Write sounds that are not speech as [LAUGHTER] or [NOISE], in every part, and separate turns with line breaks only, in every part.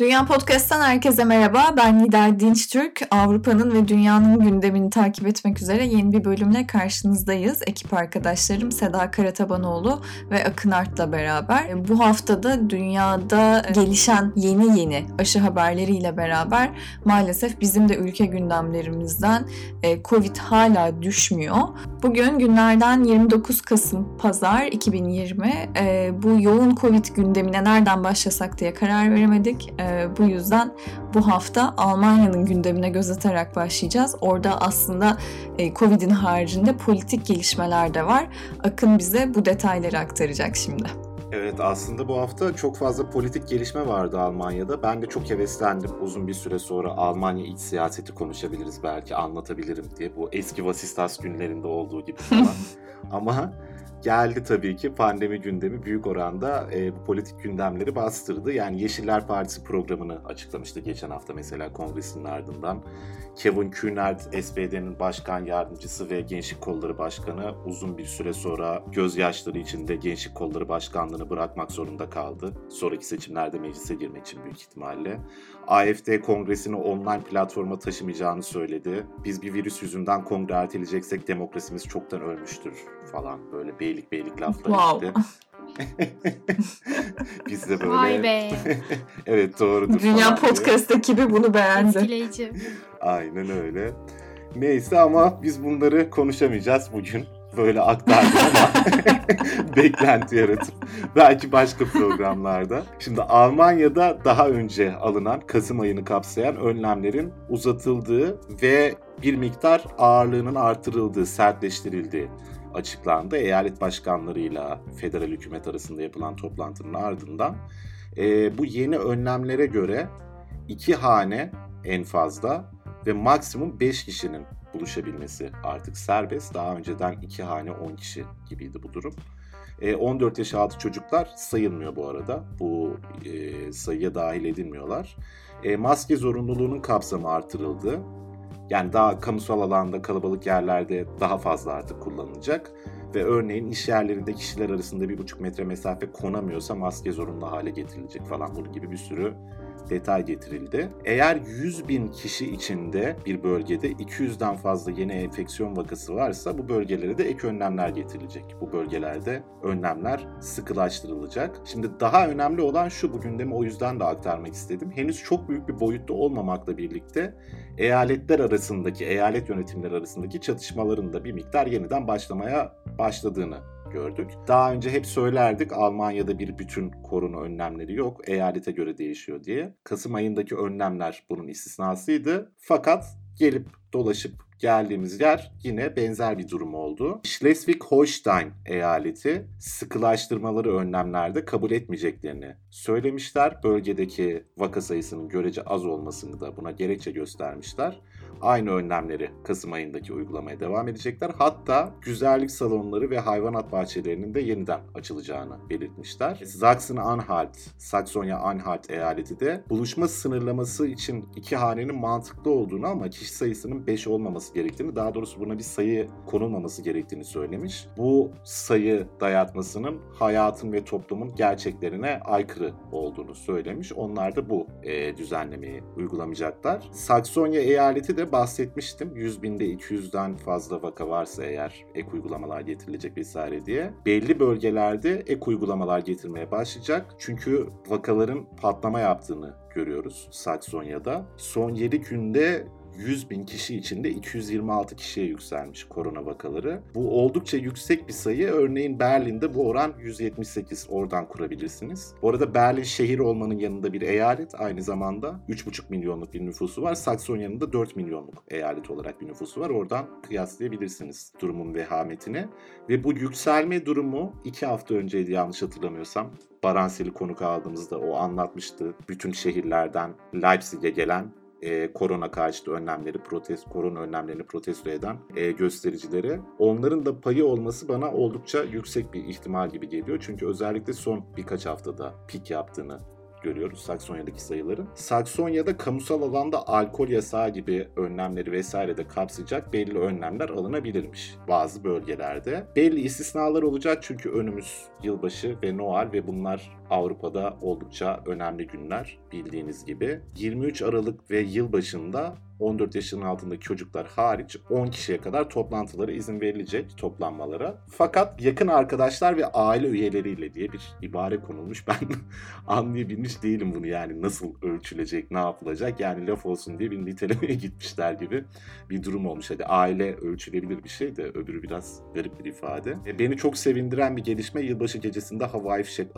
Dünya Podcast'tan herkese merhaba. Ben Nida Dinçtürk. Avrupa'nın ve dünyanın gündemini takip etmek üzere yeni bir bölümle karşınızdayız. Ekip arkadaşlarım Seda Karatabanoğlu ve Akın Art'la beraber. Bu haftada dünyada gelişen yeni yeni aşı haberleriyle beraber maalesef bizim de ülke gündemlerimizden e, Covid hala düşmüyor. Bugün günlerden 29 Kasım Pazar 2020. E, bu yoğun Covid gündemine nereden başlasak diye karar veremedik. E, bu yüzden bu hafta Almanya'nın gündemine göz atarak başlayacağız. Orada aslında e, Covid'in haricinde politik gelişmeler de var. Akın bize bu detayları aktaracak şimdi.
Evet aslında bu hafta çok fazla politik gelişme vardı Almanya'da. Ben de çok heveslendim. Uzun bir süre sonra Almanya iç siyaseti konuşabiliriz belki anlatabilirim diye. Bu eski Vasistas günlerinde olduğu gibi falan. [LAUGHS] Ama geldi tabii ki pandemi gündemi büyük oranda e, politik gündemleri bastırdı. Yani Yeşiller Partisi programını açıklamıştı geçen hafta mesela kongresinin ardından. Kevin Kühnert, SPD'nin başkan yardımcısı ve Gençlik Kolları Başkanı uzun bir süre sonra gözyaşları içinde Gençlik Kolları Başkanlığını bırakmak zorunda kaldı. Sonraki seçimlerde meclise girmek için büyük ihtimalle. AFD kongresini online platforma taşımayacağını söyledi. Biz bir virüs yüzünden kongre erteleyeceksek demokrasimiz çoktan ölmüştür falan böyle beylik beylik laflar
Wow.
işte. [LAUGHS] [LAUGHS] Biz de böyle...
Vay be. [LAUGHS]
evet doğrudur
Dünya
falan diye.
Podcast ekibi bunu beğendi.
Etkileyici.
Aynen öyle. Neyse ama biz bunları konuşamayacağız bugün. Böyle aktardım ama [LAUGHS] beklenti yaratıp belki başka programlarda. Şimdi Almanya'da daha önce alınan Kasım ayını kapsayan önlemlerin uzatıldığı ve bir miktar ağırlığının artırıldığı, sertleştirildiği açıklandı. Eyalet başkanlarıyla federal hükümet arasında yapılan toplantının ardından e, bu yeni önlemlere göre iki hane en fazla ve maksimum 5 kişinin buluşabilmesi artık serbest. Daha önceden 2 hane 10 kişi gibiydi bu durum. E, 14 yaş altı çocuklar sayılmıyor bu arada. Bu e, sayıya dahil edilmiyorlar. E, maske zorunluluğunun kapsamı artırıldı. Yani daha kamusal alanda kalabalık yerlerde daha fazla artık kullanılacak. Ve örneğin iş yerlerinde kişiler arasında bir buçuk metre mesafe konamıyorsa maske zorunlu hale getirilecek falan bunun gibi bir sürü detay getirildi. Eğer 100 bin kişi içinde bir bölgede 200'den fazla yeni enfeksiyon vakası varsa bu bölgelere de ek önlemler getirilecek. Bu bölgelerde önlemler sıkılaştırılacak. Şimdi daha önemli olan şu bu gündemi o yüzden de aktarmak istedim. Henüz çok büyük bir boyutta olmamakla birlikte eyaletler arasındaki, eyalet yönetimleri arasındaki çatışmaların da bir miktar yeniden başlamaya başladığını gördük. Daha önce hep söylerdik Almanya'da bir bütün korona önlemleri yok. Eyalete göre değişiyor diye. Kasım ayındaki önlemler bunun istisnasıydı. Fakat gelip dolaşıp geldiğimiz yer yine benzer bir durum oldu. Schleswig-Holstein eyaleti sıkılaştırmaları önlemlerde kabul etmeyeceklerini söylemişler. Bölgedeki vaka sayısının görece az olmasını da buna gerekçe göstermişler. Aynı önlemleri Kasım ayındaki uygulamaya devam edecekler. Hatta güzellik salonları ve hayvanat bahçelerinin de yeniden açılacağını belirtmişler. Sachsen-Anhalt, Saksonya-Anhalt eyaleti de buluşma sınırlaması için iki hanenin mantıklı olduğunu ama kişi sayısının 5 olmaması gerektiğini, daha doğrusu buna bir sayı konulmaması gerektiğini söylemiş. Bu sayı dayatmasının hayatın ve toplumun gerçeklerine aykırı olduğunu söylemiş. Onlar da bu e, düzenlemeyi uygulamayacaklar. Saksonya eyaleti de bahsetmiştim. 100 binde 200'den fazla vaka varsa eğer ek uygulamalar getirilecek vesaire diye. Belli bölgelerde ek uygulamalar getirmeye başlayacak. Çünkü vakaların patlama yaptığını görüyoruz Saksonya'da. Son 7 günde 100 bin kişi içinde 226 kişiye yükselmiş korona vakaları. Bu oldukça yüksek bir sayı. Örneğin Berlin'de bu oran 178. Oradan kurabilirsiniz. Bu arada Berlin şehir olmanın yanında bir eyalet. Aynı zamanda 3,5 milyonluk bir nüfusu var. Saksonya'nın da 4 milyonluk eyalet olarak bir nüfusu var. Oradan kıyaslayabilirsiniz durumun vehametini. Ve bu yükselme durumu 2 hafta önceydi yanlış hatırlamıyorsam. Baransel'i konuk aldığımızda o anlatmıştı. Bütün şehirlerden Leipzig'e gelen e, korona karşıtı önlemleri protest korona önlemlerini protesto eden e, göstericilere onların da payı olması bana oldukça yüksek bir ihtimal gibi geliyor. Çünkü özellikle son birkaç haftada pik yaptığını görüyoruz Saksonya'daki sayıları. Saksonya'da kamusal alanda alkol yasağı gibi önlemleri vesaire de kapsayacak belli önlemler alınabilirmiş bazı bölgelerde. Belli istisnalar olacak çünkü önümüz yılbaşı ve Noel ve bunlar Avrupa'da oldukça önemli günler bildiğiniz gibi. 23 Aralık ve yılbaşında 14 yaşının altındaki çocuklar hariç 10 kişiye kadar toplantılara izin verilecek toplanmalara. Fakat yakın arkadaşlar ve aile üyeleriyle diye bir ibare konulmuş. [LAUGHS] Ben anlayabilmiş değilim bunu yani nasıl ölçülecek, ne yapılacak. Yani laf olsun diye bir nitelemeye [LAUGHS] gitmişler gibi bir durum olmuş. Hadi aile ölçülebilir bir şey de öbürü biraz garip bir ifade. E, beni çok sevindiren bir gelişme yılbaşı gecesinde havai fişek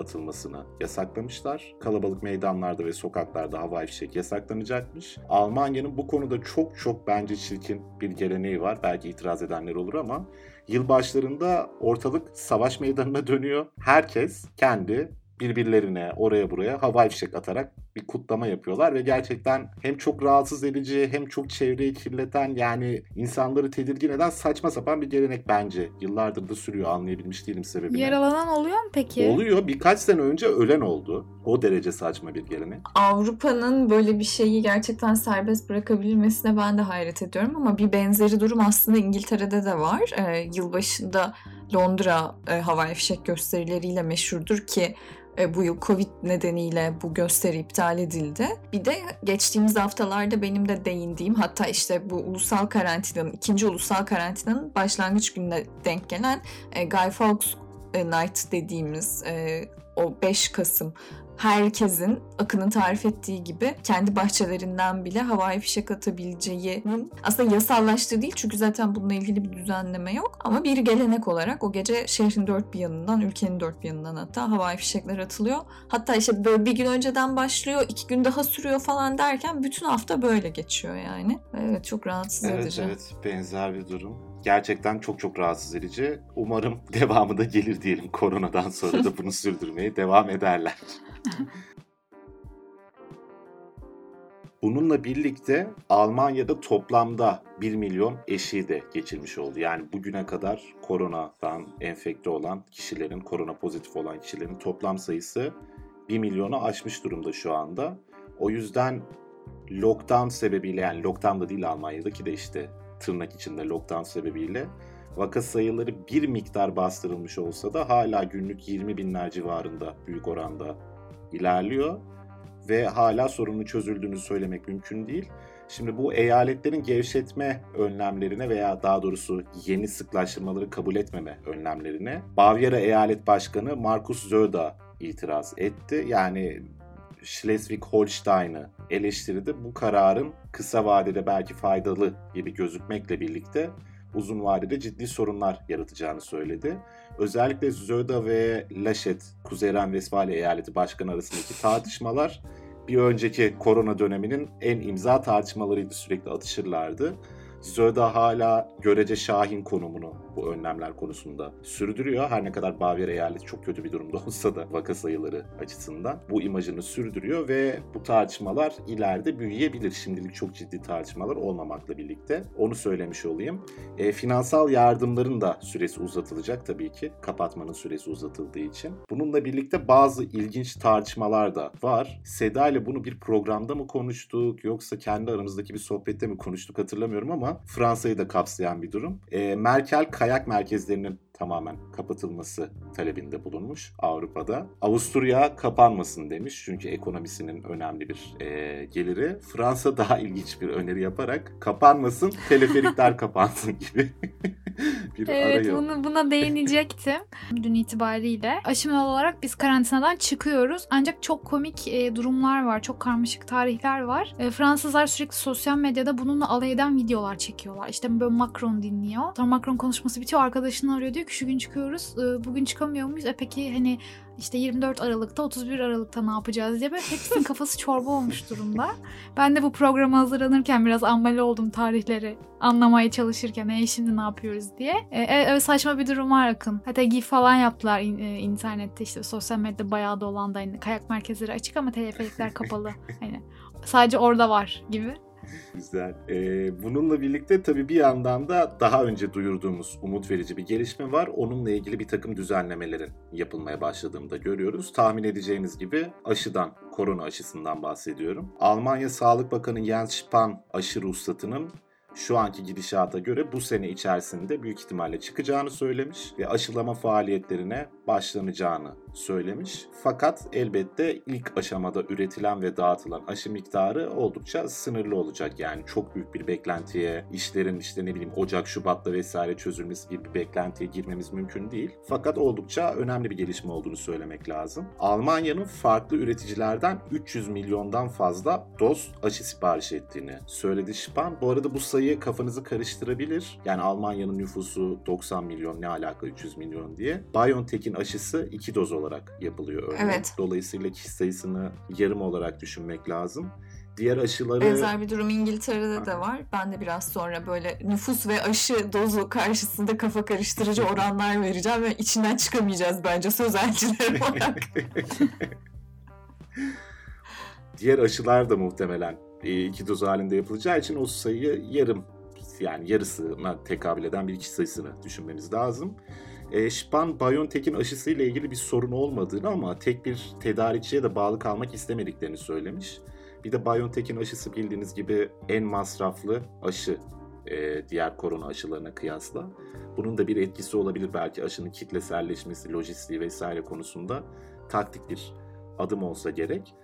atılmasını yasaklamışlar. Kalabalık meydanlarda ve sokaklarda havai fişek yasaklanacakmış. Almanya'nın bu konuda çok çok bence çirkin bir geleneği var. Belki itiraz edenler olur ama yılbaşlarında ortalık savaş meydanına dönüyor. Herkes kendi birbirlerine oraya buraya havai fişek atarak bir kutlama yapıyorlar ve gerçekten hem çok rahatsız edici hem çok çevreyi kirleten yani insanları tedirgin eden saçma sapan bir gelenek bence. Yıllardır da sürüyor anlayabilmiş değilim sebebini.
Yaralanan oluyor mu peki?
Oluyor. Birkaç sene önce ölen oldu. O derece saçma bir gelenek.
Avrupa'nın böyle bir şeyi gerçekten serbest bırakabilmesine ben de hayret ediyorum ama bir benzeri durum aslında İngiltere'de de var. Ee, yılbaşında Londra e, havai fişek gösterileriyle meşhurdur ki e, bu yıl Covid nedeniyle bu gösteri iptal edildi. Bir de geçtiğimiz haftalarda benim de değindiğim hatta işte bu ulusal karantinanın, ikinci ulusal karantinanın başlangıç gününe denk gelen e, Guy Fawkes Night dediğimiz e, o 5 Kasım herkesin Akın'ın tarif ettiği gibi kendi bahçelerinden bile havai fişek atabileceğinin aslında yasallaştığı değil çünkü zaten bununla ilgili bir düzenleme yok ama bir gelenek olarak o gece şehrin dört bir yanından, ülkenin dört bir yanından hatta havai fişekler atılıyor. Hatta işte böyle bir gün önceden başlıyor, iki gün daha sürüyor falan derken bütün hafta böyle geçiyor yani. Evet çok rahatsız
Evet
edici.
evet benzer bir durum. Gerçekten çok çok rahatsız edici. Umarım devamı da gelir diyelim. Koronadan sonra da bunu [LAUGHS] sürdürmeye devam ederler. [LAUGHS] Bununla birlikte Almanya'da toplamda 1 milyon eşiği de geçilmiş oldu. Yani bugüne kadar koronadan enfekte olan kişilerin, korona pozitif olan kişilerin toplam sayısı 1 milyonu aşmış durumda şu anda. O yüzden lockdown sebebiyle yani lockdown da değil Almanya'daki de işte tırnak içinde lockdown sebebiyle vaka sayıları bir miktar bastırılmış olsa da hala günlük 20 binler civarında büyük oranda ilerliyor ve hala sorunun çözüldüğünü söylemek mümkün değil. Şimdi bu eyaletlerin gevşetme önlemlerine veya daha doğrusu yeni sıklaştırmaları kabul etmeme önlemlerine Bavyera Eyalet Başkanı Markus Söder itiraz etti. Yani Schleswig-Holstein'ı eleştirdi. Bu kararın kısa vadede belki faydalı gibi gözükmekle birlikte uzun vadede ciddi sorunlar yaratacağını söyledi. Özellikle Söder ve Laschet, Kuzey Ren-Vesfalya eyaleti başkanı arasındaki tartışmalar bir önceki korona döneminin en imza tartışmalarıydı sürekli atışırlardı. Söder hala görece şahin konumunu bu önlemler konusunda sürdürüyor. Her ne kadar Bavyera eyaleti çok kötü bir durumda [LAUGHS] olsa da vaka sayıları açısından bu imajını sürdürüyor ve bu tartışmalar ileride büyüyebilir. Şimdilik çok ciddi tartışmalar olmamakla birlikte. Onu söylemiş olayım. E, finansal yardımların da süresi uzatılacak tabii ki. Kapatmanın süresi uzatıldığı için. Bununla birlikte bazı ilginç tartışmalar da var. Seda ile bunu bir programda mı konuştuk yoksa kendi aramızdaki bir sohbette mi konuştuk hatırlamıyorum ama Fransa'yı da kapsayan bir durum. E, Merkel kayak merkezlerinin tamamen kapatılması talebinde bulunmuş Avrupa'da. Avusturya kapanmasın demiş çünkü ekonomisinin önemli bir e, geliri. Fransa daha ilginç bir öneri yaparak kapanmasın, teleferikler [LAUGHS] kapansın gibi [LAUGHS] bir
Evet
arayı.
bunu, buna değinecektim. [LAUGHS] Dün itibariyle aşımlı olarak biz karantinadan çıkıyoruz. Ancak çok komik e, durumlar var. Çok karmaşık tarihler var. E, Fransızlar sürekli sosyal medyada bununla alay eden videolar çekiyorlar. İşte böyle Macron dinliyor. Sonra Macron konuşması bitiyor. Arkadaşını arıyor diyor ki şu gün çıkıyoruz. E, bugün çıkamıyor muyuz? E peki hani işte 24 Aralık'ta 31 Aralık'ta ne yapacağız diye böyle hepsinin kafası çorba olmuş durumda. Ben de bu programa hazırlanırken biraz ambale oldum tarihleri anlamaya çalışırken e şimdi ne yapıyoruz diye. E, e, öyle saçma bir durum var Akın. Hatta GIF falan yaptılar in- e, internette işte sosyal medyada bayağı dolandı. Hani kayak merkezleri açık ama teleferikler kapalı. [LAUGHS] Hani sadece orada var gibi.
Güzel. Ee, bununla birlikte tabii bir yandan da daha önce duyurduğumuz umut verici bir gelişme var. Onunla ilgili bir takım düzenlemelerin yapılmaya başladığını da görüyoruz. Tahmin edeceğiniz gibi aşıdan, korona aşısından bahsediyorum. Almanya Sağlık Bakanı Jens Spahn aşı ruhsatının şu anki gidişata göre bu sene içerisinde büyük ihtimalle çıkacağını söylemiş ve aşılama faaliyetlerine başlanacağını söylemiş. Fakat elbette ilk aşamada üretilen ve dağıtılan aşı miktarı oldukça sınırlı olacak. Yani çok büyük bir beklentiye, işlerin işte ne bileyim Ocak, Şubat'ta vesaire çözülmesi gibi bir beklentiye girmemiz mümkün değil. Fakat oldukça önemli bir gelişme olduğunu söylemek lazım. Almanya'nın farklı üreticilerden 300 milyondan fazla doz aşı sipariş ettiğini söyledi Spahn. Bu arada bu sayı kafanızı karıştırabilir. Yani Almanya'nın nüfusu 90 milyon ne alaka 300 milyon diye. BioNTech'in aşısı 2 doz olarak yapılıyor örneğin.
Evet.
Dolayısıyla kişi sayısını yarım olarak düşünmek lazım. Diğer aşıları...
Benzer bir durum İngiltere'de de var. Ben de biraz sonra böyle nüfus ve aşı dozu karşısında kafa karıştırıcı [LAUGHS] oranlar vereceğim ve içinden çıkamayacağız bence sözelciler [LAUGHS] olarak.
Diğer aşılar da muhtemelen e, iki doz halinde yapılacağı için o sayıyı yarım yani yarısına tekabül eden bir kişi sayısını düşünmemiz lazım. E, Spahn, BioNTech'in aşısıyla ilgili bir sorun olmadığını ama tek bir tedarikçiye de bağlı kalmak istemediklerini söylemiş. Bir de BioNTech'in aşısı bildiğiniz gibi en masraflı aşı e, diğer korona aşılarına kıyasla. Bunun da bir etkisi olabilir belki aşının kitleselleşmesi, lojistiği vesaire konusunda taktik bir adım olsa gerek.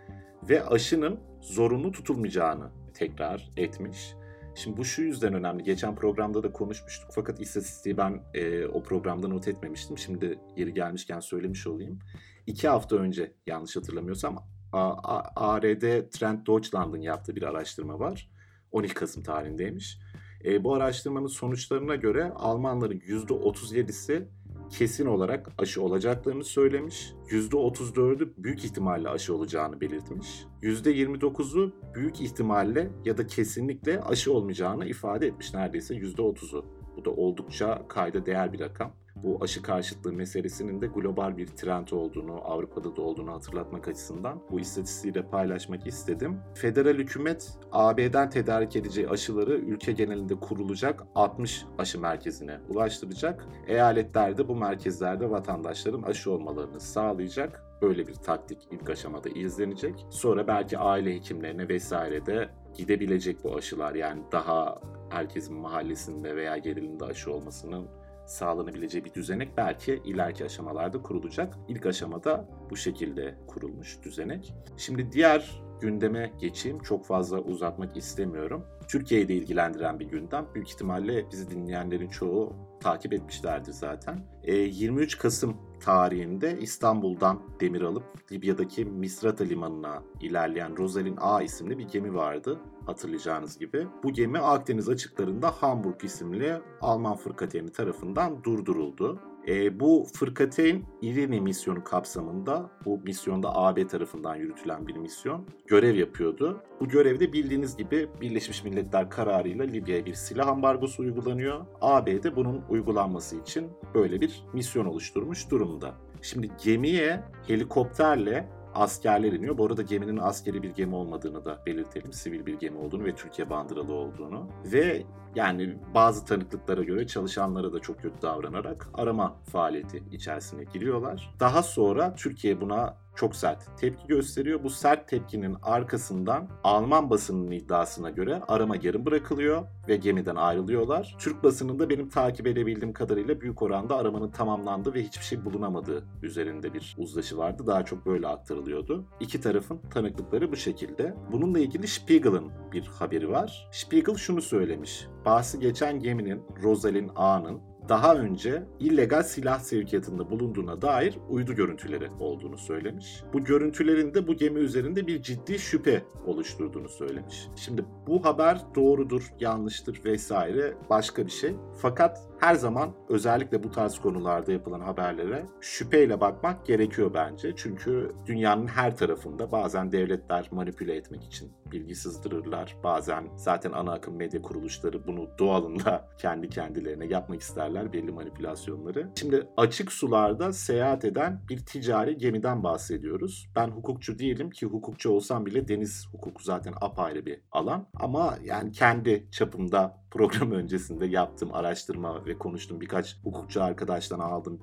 Ve aşının zorunlu tutulmayacağını tekrar etmiş. Şimdi bu şu yüzden önemli. Geçen programda da konuşmuştuk fakat istatistiği ben e, o programda not etmemiştim. Şimdi yeri gelmişken söylemiş olayım. İki hafta önce yanlış hatırlamıyorsam ARD Trend Deutschland'ın yaptığı bir araştırma var. 12 Kasım tarihindeymiş. E, bu araştırmanın sonuçlarına göre Almanların %37'si kesin olarak aşı olacaklarını söylemiş. %34'ü büyük ihtimalle aşı olacağını belirtmiş. %29'u büyük ihtimalle ya da kesinlikle aşı olmayacağını ifade etmiş neredeyse %30'u. Bu da oldukça kayda değer bir rakam. Bu aşı karşıtlığı meselesinin de global bir trend olduğunu, Avrupa'da da olduğunu hatırlatmak açısından bu istatistiği de paylaşmak istedim. Federal hükümet AB'den tedarik edeceği aşıları ülke genelinde kurulacak 60 aşı merkezine ulaştıracak. Eyaletler de bu merkezlerde vatandaşların aşı olmalarını sağlayacak. Böyle bir taktik ilk aşamada izlenecek. Sonra belki aile hekimlerine vesaire de gidebilecek bu aşılar. Yani daha herkesin mahallesinde veya yerinde aşı olmasının sağlanabileceği bir düzenek belki ileriki aşamalarda kurulacak. İlk aşamada bu şekilde kurulmuş düzenek. Şimdi diğer gündeme geçeyim. Çok fazla uzatmak istemiyorum. Türkiye'yi de ilgilendiren bir gündem. Büyük ihtimalle bizi dinleyenlerin çoğu takip etmişlerdir zaten. E, 23 Kasım tarihinde İstanbul'dan demir alıp Libya'daki Misrata limanına ilerleyen Rosalind A isimli bir gemi vardı hatırlayacağınız gibi. Bu gemi Akdeniz açıklarında Hamburg isimli Alman fırkateyni tarafından durduruldu. E, bu fırkateyn İrini misyonu kapsamında, bu misyonda AB tarafından yürütülen bir misyon, görev yapıyordu. Bu görevde bildiğiniz gibi Birleşmiş Milletler kararıyla Libya'ya bir silah ambargosu uygulanıyor. AB de bunun uygulanması için böyle bir misyon oluşturmuş durumda. Şimdi gemiye helikopterle askerler iniyor. Bu arada geminin askeri bir gemi olmadığını da belirtelim. Sivil bir gemi olduğunu ve Türkiye bandıralı olduğunu. Ve yani bazı tanıklıklara göre çalışanlara da çok kötü davranarak arama faaliyeti içerisine giriyorlar. Daha sonra Türkiye buna çok sert tepki gösteriyor. Bu sert tepkinin arkasından Alman basının iddiasına göre arama yarım bırakılıyor ve gemiden ayrılıyorlar. Türk basınında benim takip edebildiğim kadarıyla büyük oranda aramanın tamamlandığı ve hiçbir şey bulunamadığı üzerinde bir uzlaşı vardı. Daha çok böyle aktarılıyordu. İki tarafın tanıklıkları bu şekilde. Bununla ilgili Spiegel'ın bir haberi var. Spiegel şunu söylemiş. Bahsi geçen geminin Rosalind A'nın daha önce illegal silah sevkiyatında bulunduğuna dair uydu görüntüleri olduğunu söylemiş. Bu görüntülerin de bu gemi üzerinde bir ciddi şüphe oluşturduğunu söylemiş. Şimdi bu haber doğrudur, yanlıştır vesaire başka bir şey. Fakat her zaman özellikle bu tarz konularda yapılan haberlere şüpheyle bakmak gerekiyor bence. Çünkü dünyanın her tarafında bazen devletler manipüle etmek için bilgi sızdırırlar. Bazen zaten ana akım medya kuruluşları bunu doğalında [LAUGHS] kendi kendilerine yapmak isterler belli manipülasyonları. Şimdi açık sularda seyahat eden bir ticari gemiden bahsediyoruz. Ben hukukçu değilim ki hukukçu olsam bile deniz hukuku zaten apayrı bir alan. Ama yani kendi çapımda program [LAUGHS] öncesinde yaptığım araştırma ve konuştuğum birkaç hukukçu arkadaştan aldığım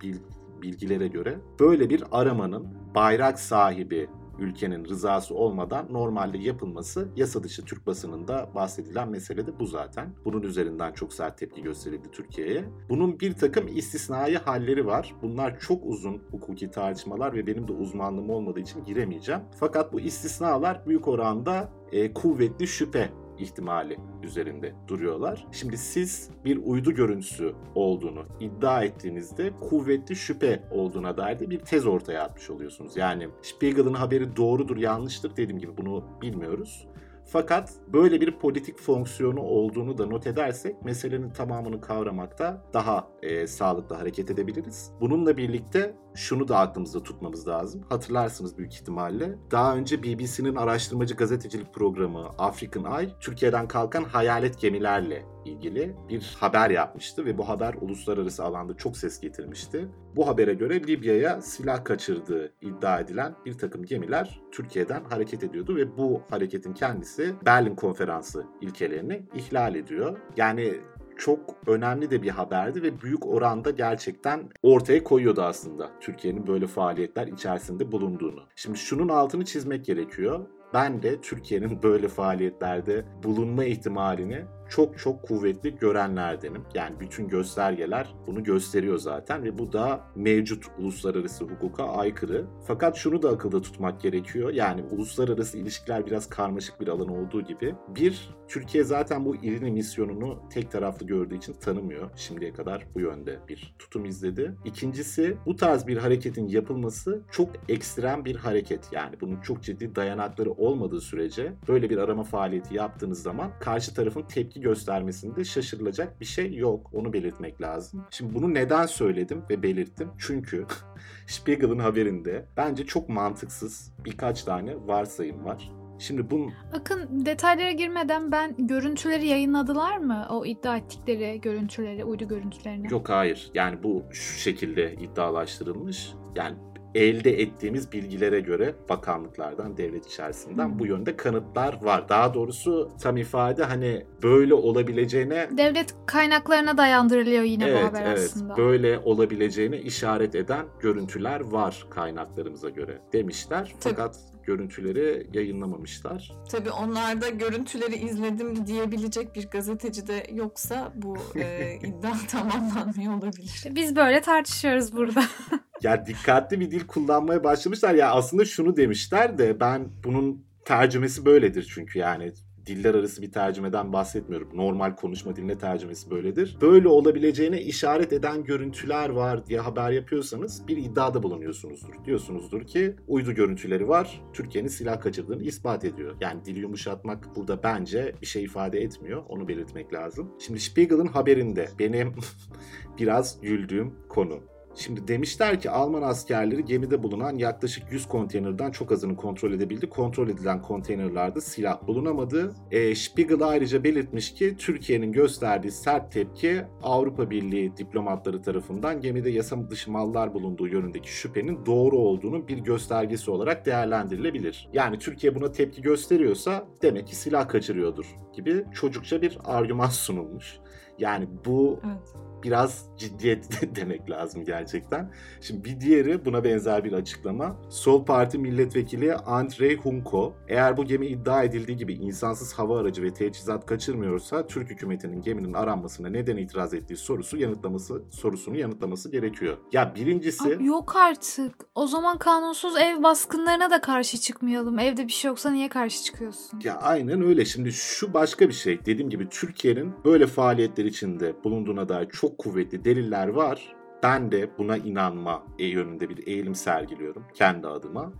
bilgilere göre böyle bir aramanın bayrak sahibi ülkenin rızası olmadan normalde yapılması yasa dışı Türk basınında bahsedilen mesele de bu zaten. Bunun üzerinden çok sert tepki gösterildi Türkiye'ye. Bunun bir takım istisnai halleri var. Bunlar çok uzun hukuki tartışmalar ve benim de uzmanlığım olmadığı için giremeyeceğim. Fakat bu istisnalar büyük oranda e, kuvvetli şüphe ihtimali üzerinde duruyorlar. Şimdi siz bir uydu görüntüsü olduğunu iddia ettiğinizde kuvvetli şüphe olduğuna dair de bir tez ortaya atmış oluyorsunuz. Yani Spiegel'ın haberi doğrudur yanlıştır dediğim gibi bunu bilmiyoruz. Fakat böyle bir politik fonksiyonu olduğunu da not edersek meselenin tamamını kavramakta daha e, sağlıklı hareket edebiliriz. Bununla birlikte şunu da aklımızda tutmamız lazım. Hatırlarsınız büyük ihtimalle. Daha önce BBC'nin araştırmacı gazetecilik programı African Eye, Türkiye'den kalkan hayalet gemilerle ilgili bir haber yapmıştı ve bu haber uluslararası alanda çok ses getirmişti. Bu habere göre Libya'ya silah kaçırdığı iddia edilen bir takım gemiler Türkiye'den hareket ediyordu ve bu hareketin kendisi Berlin Konferansı ilkelerini ihlal ediyor. Yani çok önemli de bir haberdi ve büyük oranda gerçekten ortaya koyuyordu aslında Türkiye'nin böyle faaliyetler içerisinde bulunduğunu. Şimdi şunun altını çizmek gerekiyor. Ben de Türkiye'nin böyle faaliyetlerde bulunma ihtimalini çok çok kuvvetli görenlerdenim. Yani bütün göstergeler bunu gösteriyor zaten ve bu da mevcut uluslararası hukuka aykırı. Fakat şunu da akılda tutmak gerekiyor. Yani uluslararası ilişkiler biraz karmaşık bir alan olduğu gibi. Bir, Türkiye zaten bu İrini misyonunu tek taraflı gördüğü için tanımıyor. Şimdiye kadar bu yönde bir tutum izledi. İkincisi bu tarz bir hareketin yapılması çok ekstrem bir hareket. Yani bunun çok ciddi dayanakları olmadığı sürece böyle bir arama faaliyeti yaptığınız zaman karşı tarafın tepki göstermesinde şaşırılacak bir şey yok. Onu belirtmek lazım. Şimdi bunu neden söyledim ve belirttim? Çünkü [LAUGHS] Spiegel'ın haberinde bence çok mantıksız birkaç tane varsayım var. Şimdi bunun...
Akın detaylara girmeden ben görüntüleri yayınladılar mı? O iddia ettikleri görüntüleri, uydu görüntülerini.
Yok hayır. Yani bu şu şekilde iddialaştırılmış. Yani elde ettiğimiz bilgilere göre bakanlıklardan, devlet içerisinden hmm. bu yönde kanıtlar var. Daha doğrusu tam ifade hani böyle olabileceğine...
Devlet kaynaklarına dayandırılıyor yine evet, bu haber evet, aslında.
Böyle olabileceğine işaret eden görüntüler var kaynaklarımıza göre demişler. Fakat görüntüleri yayınlamamışlar.
Tabii onlarda görüntüleri izledim diyebilecek bir gazeteci de yoksa bu e, [LAUGHS] iddia tamamlanmıyor olabilir.
Biz böyle tartışıyoruz burada. [LAUGHS]
ya dikkatli bir dil kullanmaya başlamışlar. Ya aslında şunu demişler de ben bunun tercümesi böyledir çünkü yani diller arası bir tercümeden bahsetmiyorum. Normal konuşma diline tercümesi böyledir. Böyle olabileceğine işaret eden görüntüler var diye haber yapıyorsanız bir iddiada bulunuyorsunuzdur. Diyorsunuzdur ki uydu görüntüleri var. Türkiye'nin silah kaçırdığını ispat ediyor. Yani dili yumuşatmak burada bence bir şey ifade etmiyor. Onu belirtmek lazım. Şimdi Spiegel'ın haberinde benim [LAUGHS] biraz güldüğüm konu. Şimdi demişler ki Alman askerleri gemide bulunan yaklaşık 100 konteynerden çok azını kontrol edebildi. Kontrol edilen konteynerlerde silah bulunamadı. E, Spiegel ayrıca belirtmiş ki Türkiye'nin gösterdiği sert tepki Avrupa Birliği diplomatları tarafından gemide yasa dışı mallar bulunduğu yönündeki şüphenin doğru olduğunu bir göstergesi olarak değerlendirilebilir. Yani Türkiye buna tepki gösteriyorsa demek ki silah kaçırıyordur gibi çocukça bir argüman sunulmuş. Yani bu evet biraz ciddiyet [LAUGHS] demek lazım gerçekten. Şimdi bir diğeri buna benzer bir açıklama. Sol Parti milletvekili Andrei Hunko, eğer bu gemi iddia edildiği gibi insansız hava aracı ve teçhizat kaçırmıyorsa Türk hükümetinin geminin aranmasına neden itiraz ettiği sorusu yanıtlaması sorusunu yanıtlaması gerekiyor. Ya birincisi
Abi yok artık. O zaman kanunsuz ev baskınlarına da karşı çıkmayalım. Evde bir şey yoksa niye karşı çıkıyorsun?
Ya aynen öyle. Şimdi şu başka bir şey. Dediğim gibi Türkiye'nin böyle faaliyetler içinde bulunduğuna dair çok çok kuvvetli deliller var. Ben de buna inanma yönünde bir eğilim sergiliyorum kendi adıma.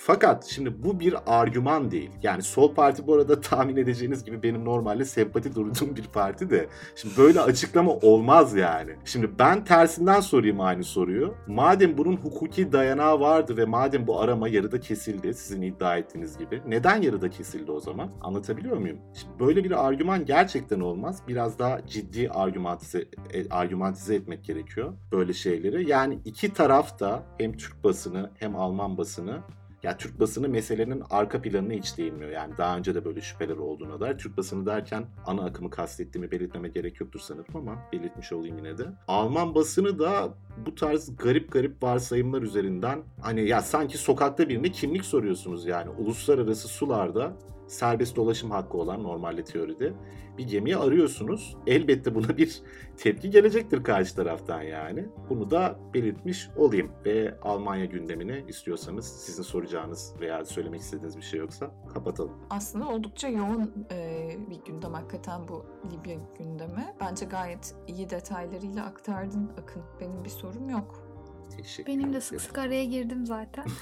Fakat şimdi bu bir argüman değil. Yani sol parti bu arada [LAUGHS] tahmin edeceğiniz gibi benim normalde sempati duyduğum bir parti de. Şimdi böyle açıklama olmaz yani. Şimdi ben tersinden sorayım aynı soruyu. Madem bunun hukuki dayanağı vardı ve madem bu arama yarıda kesildi sizin iddia ettiğiniz gibi. Neden yarıda kesildi o zaman? Anlatabiliyor muyum? Şimdi böyle bir argüman gerçekten olmaz. Biraz daha ciddi argümantize, e, argümantize etmek gerekiyor böyle şeyleri. Yani iki taraf da hem Türk basını hem Alman basını ya Türk basını meselenin arka planına hiç değinmiyor. Yani daha önce de böyle şüpheler olduğuna dair. Türk basını derken ana akımı kastettiğimi belirtmeme gerek yoktur sanırım ama belirtmiş olayım yine de. Alman basını da bu tarz garip garip varsayımlar üzerinden hani ya sanki sokakta birine kimlik soruyorsunuz yani. Uluslararası sularda serbest dolaşım hakkı olan normalde teoride bir gemiyi arıyorsunuz. Elbette buna bir [LAUGHS] tepki gelecektir karşı taraftan yani. Bunu da belirtmiş olayım ve Almanya gündemine istiyorsanız sizin soracağınız veya söylemek istediğiniz bir şey yoksa kapatalım.
Aslında oldukça yoğun e, bir gündem hakikaten bu Libya gündemi. Bence gayet iyi detaylarıyla aktardın Akın. Benim bir sorum yok.
Teşekkür
Benim de sık sık araya girdim zaten. [LAUGHS]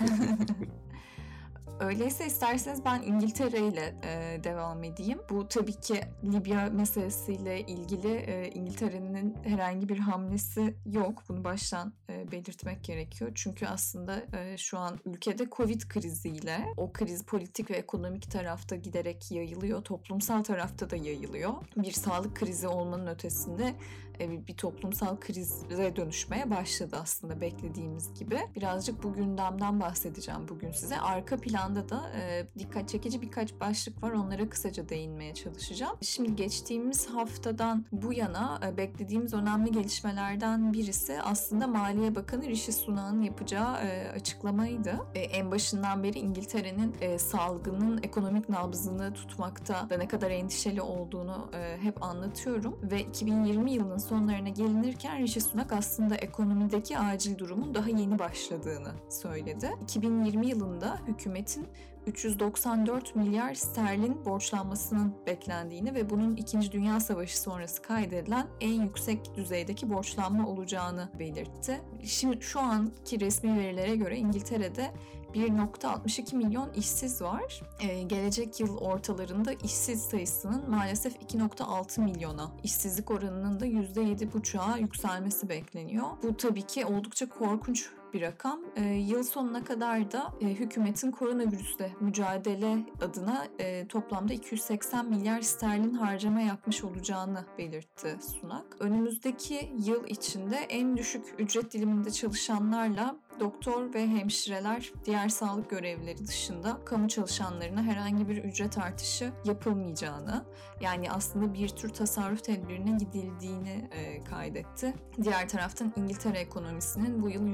Öyleyse isterseniz ben İngiltere ile e, devam edeyim. Bu tabii ki Libya meselesiyle ilgili e, İngiltere'nin herhangi bir hamlesi yok. Bunu baştan e, belirtmek gerekiyor. Çünkü aslında e, şu an ülkede Covid kriziyle o kriz politik ve ekonomik tarafta giderek yayılıyor. Toplumsal tarafta da yayılıyor. Bir sağlık krizi olmanın ötesinde bir toplumsal krize dönüşmeye başladı aslında beklediğimiz gibi. Birazcık bu gündemden bahsedeceğim bugün size. Arka planda da e, dikkat çekici birkaç başlık var. Onlara kısaca değinmeye çalışacağım. Şimdi geçtiğimiz haftadan bu yana e, beklediğimiz önemli gelişmelerden birisi aslında Maliye Bakanı Rishi Sunak'ın yapacağı e, açıklamaydı. E, en başından beri İngiltere'nin e, salgının ekonomik nabzını tutmakta da ne kadar endişeli olduğunu e, hep anlatıyorum ve 2020 yılının sonlarına gelinirken Rishi Sunak aslında ekonomideki acil durumun daha yeni başladığını söyledi. 2020 yılında hükümetin 394 milyar sterlin borçlanmasının beklendiğini ve bunun 2. Dünya Savaşı sonrası kaydedilen en yüksek düzeydeki borçlanma olacağını belirtti. Şimdi şu anki resmi verilere göre İngiltere'de 1.62 milyon işsiz var. Ee, gelecek yıl ortalarında işsiz sayısının maalesef 2.6 milyona, işsizlik oranının da %7.5'a yükselmesi bekleniyor. Bu tabii ki oldukça korkunç bir rakam. E, yıl sonuna kadar da e, hükümetin koronavirüsle mücadele adına e, toplamda 280 milyar sterlin harcama yapmış olacağını belirtti Sunak. Önümüzdeki yıl içinde en düşük ücret diliminde çalışanlarla doktor ve hemşireler diğer sağlık görevlileri dışında kamu çalışanlarına herhangi bir ücret artışı yapılmayacağını yani aslında bir tür tasarruf tedbirine gidildiğini e, kaydetti. Diğer taraftan İngiltere ekonomisinin bu yıl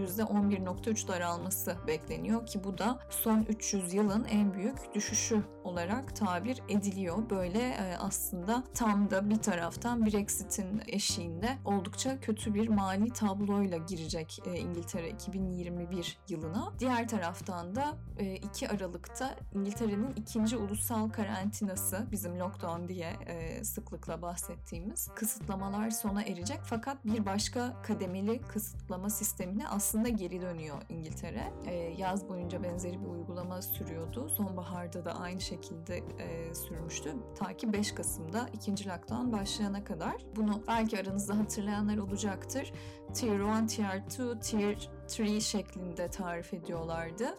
%11.3 daralması bekleniyor ki bu da son 300 yılın en büyük düşüşü olarak tabir ediliyor. Böyle e, aslında tam da bir taraftan Brexit'in eşiğinde oldukça kötü bir mali tabloyla girecek e, İngiltere 2021 yılına. Diğer taraftan da e, 2 Aralık'ta İngiltere'nin ikinci ulusal karantinası bizim lockdown diye e, sıklıkla bahsettiğimiz kısıtlamalar sona erecek. Fakat bir başka kademeli kısıtlama sistemine aslında geri dönüyor İngiltere. E, yaz boyunca benzeri bir uygulama sürüyordu. Sonbaharda da aynı şekilde e, sürmüştü. Ta ki 5 Kasım'da ikinci lockdown başlayana kadar. Bunu belki aranızda hatırlayanlar olacaktır. Tier 1, Tier 2, Tier 3 şeklinde tarif ediyorlardı.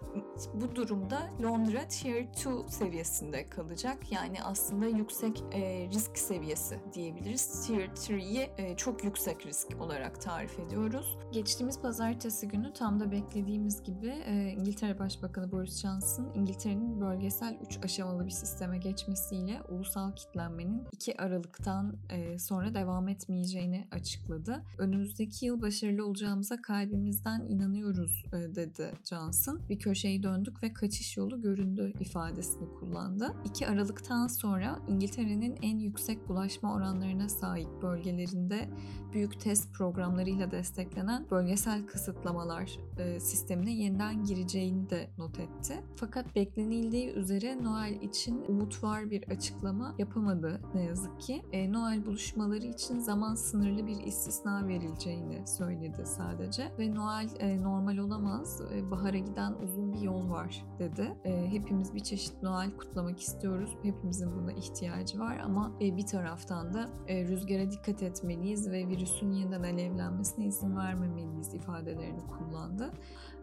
Bu durumda Londra Tier 2 seviyesinde kalacak. Yani aslında yüksek e, risk seviyesi diyebiliriz. Tier 3'yi e, çok yüksek risk olarak tarif ediyoruz. Geçtiğimiz pazartesi günü tam da beklediğimiz gibi e, İngiltere Başbakanı Boris Johnson İngiltere'nin bölgesel 3 aşamalı bir sisteme geçmesiyle ulusal kitlenmenin 2 Aralık'tan e, sonra devam etmeyeceğini açıkladı. Önümüzdeki yıl başarılı olacağımıza kalbimizden inanıyoruz e, dedi Johnson. Bir köşeyi döndük ve kaçış yolu göründü ifadesini kullandı. 2 Aralık'tan sonra İngiltere'nin en yüksek bulaşma oranlarına sahip bölgelerinde büyük test programlarıyla desteklenen bölgesel kısıtlamalar e, sistemine yeniden gireceğini de not etti. Fakat beklenildiği üzere Noel için umut var bir açıklama yapamadı ne yazık ki. E, Noel buluşmaları için zaman sınırlı bir istisna verileceğini söyledi sadece ve Noel e, normal olamaz. E, bahara giden uzun bir yol var dedi. E, hepimiz bir çeşit Noel kutlamak istiyoruz. Hepimizin buna ihtiyacı var ama e, bir taraftan da e, rüzgara dikkat etmeliyiz ve virüsün yeniden alevlenmesine izin vermemeliyiz ifadelerini kullandı.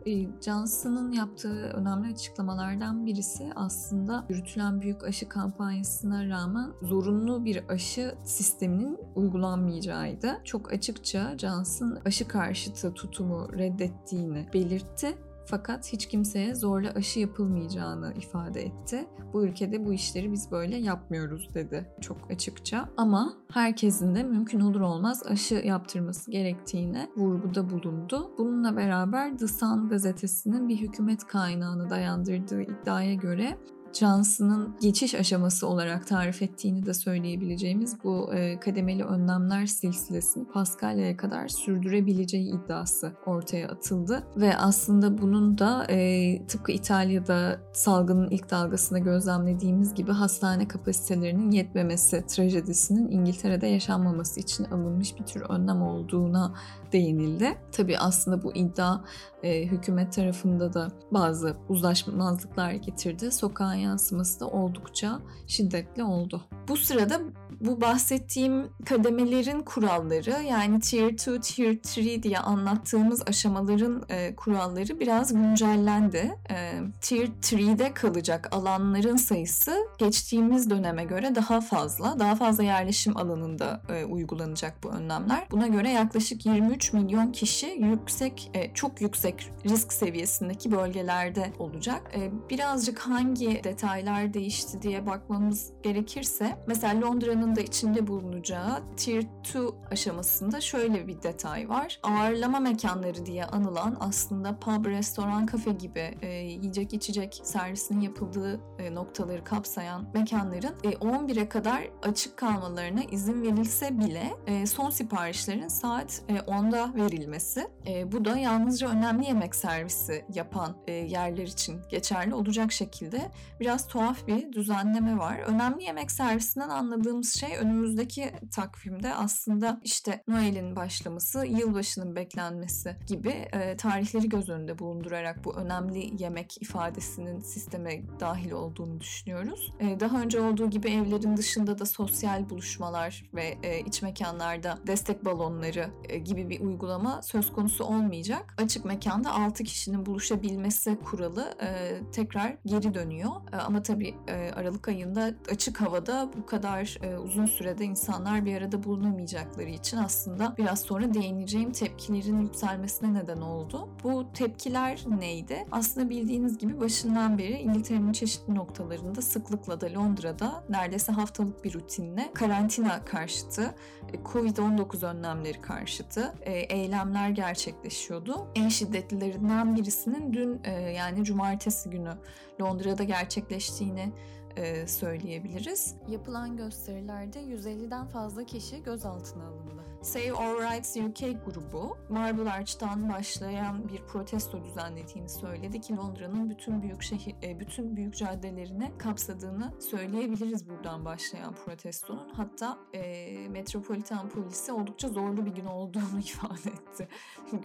E, Johnson'ın yaptığı önemli açıklamalardan birisi aslında yürütülen büyük aşı kampanyasına rağmen zorunlu bir aşı sisteminin uygulanmayacağıydı. Çok açıkça Johnson aşı karşıtı tutumu reddettiğini belirtti fakat hiç kimseye zorla aşı yapılmayacağını ifade etti. Bu ülkede bu işleri biz böyle yapmıyoruz dedi çok açıkça. Ama herkesin de mümkün olur olmaz aşı yaptırması gerektiğine vurguda bulundu. Bununla beraber The Sun gazetesinin bir hükümet kaynağını dayandırdığı iddiaya göre Johnson'ın geçiş aşaması olarak tarif ettiğini de söyleyebileceğimiz bu e, kademeli önlemler silsilesini Paskalya'ya kadar sürdürebileceği iddiası ortaya atıldı. Ve aslında bunun da e, tıpkı İtalya'da salgının ilk dalgasında gözlemlediğimiz gibi hastane kapasitelerinin yetmemesi trajedisinin İngiltere'de yaşanmaması için alınmış bir tür önlem olduğuna değinildi. Tabii aslında bu iddia e, hükümet tarafında da bazı uzlaşmazlıklar getirdi. Sokağın yansıması da oldukça şiddetli oldu. Bu sırada bu bahsettiğim kademelerin kuralları yani Tier 2, Tier 3 diye anlattığımız aşamaların e, kuralları biraz güncellendi. E, tier 3'de kalacak alanların sayısı geçtiğimiz döneme göre daha fazla. Daha fazla yerleşim alanında e, uygulanacak bu önlemler. Buna göre yaklaşık 23 milyon kişi yüksek, e, çok yüksek risk seviyesindeki bölgelerde olacak. E, birazcık hangi detaylar değişti diye bakmamız gerekirse mesela Londra'nın da içinde bulunacağı Tier 2 aşamasında şöyle bir detay var. Ağırlama mekanları diye anılan aslında pub, restoran, kafe gibi e, yiyecek içecek servisinin yapıldığı e, noktaları kapsayan mekanların e, 11'e kadar açık kalmalarına izin verilse bile e, son siparişlerin saat e, 10'da verilmesi. E, bu da yalnızca önemli yemek servisi yapan e, yerler için geçerli olacak şekilde biraz tuhaf bir düzenleme var. Önemli yemek servisinden anladığımız şey önümüzdeki takvimde aslında işte Noel'in başlaması, yılbaşının beklenmesi gibi e, tarihleri göz önünde bulundurarak bu önemli yemek ifadesinin sisteme dahil olduğunu düşünüyoruz. E, daha önce olduğu gibi evlerin dışında da sosyal buluşmalar ve e, iç mekanlarda destek balonları e, gibi bir uygulama söz konusu olmayacak. Açık mekanda 6 kişinin buluşabilmesi kuralı e, tekrar geri dönüyor. E, ama tabii e, Aralık ayında açık havada bu kadar e, uzun sürede insanlar bir arada bulunamayacakları için aslında biraz sonra değineceğim tepkilerin yükselmesine neden oldu. Bu tepkiler neydi? Aslında bildiğiniz gibi başından beri İngiltere'nin çeşitli noktalarında sıklıkla da Londra'da neredeyse haftalık bir rutinle karantina karşıtı, e, Covid-19 önlemleri karşıtı e, eylemler gerçekleşiyordu. En şiddetlilerinden birisinin dün e, yani cumartesi günü Londra'da gerçekleştiğini e, söyleyebiliriz. Yapılan gösterilerde 150'den fazla kişi gözaltına alındı. Save Our Rights UK grubu Marble Arch'tan başlayan bir protesto düzenlediğini söyledi ki Londra'nın bütün büyük şehir, e, bütün büyük caddelerini kapsadığını söyleyebiliriz buradan başlayan protestonun. Hatta e, Metropolitan Polisi oldukça zorlu bir gün olduğunu [LAUGHS] ifade etti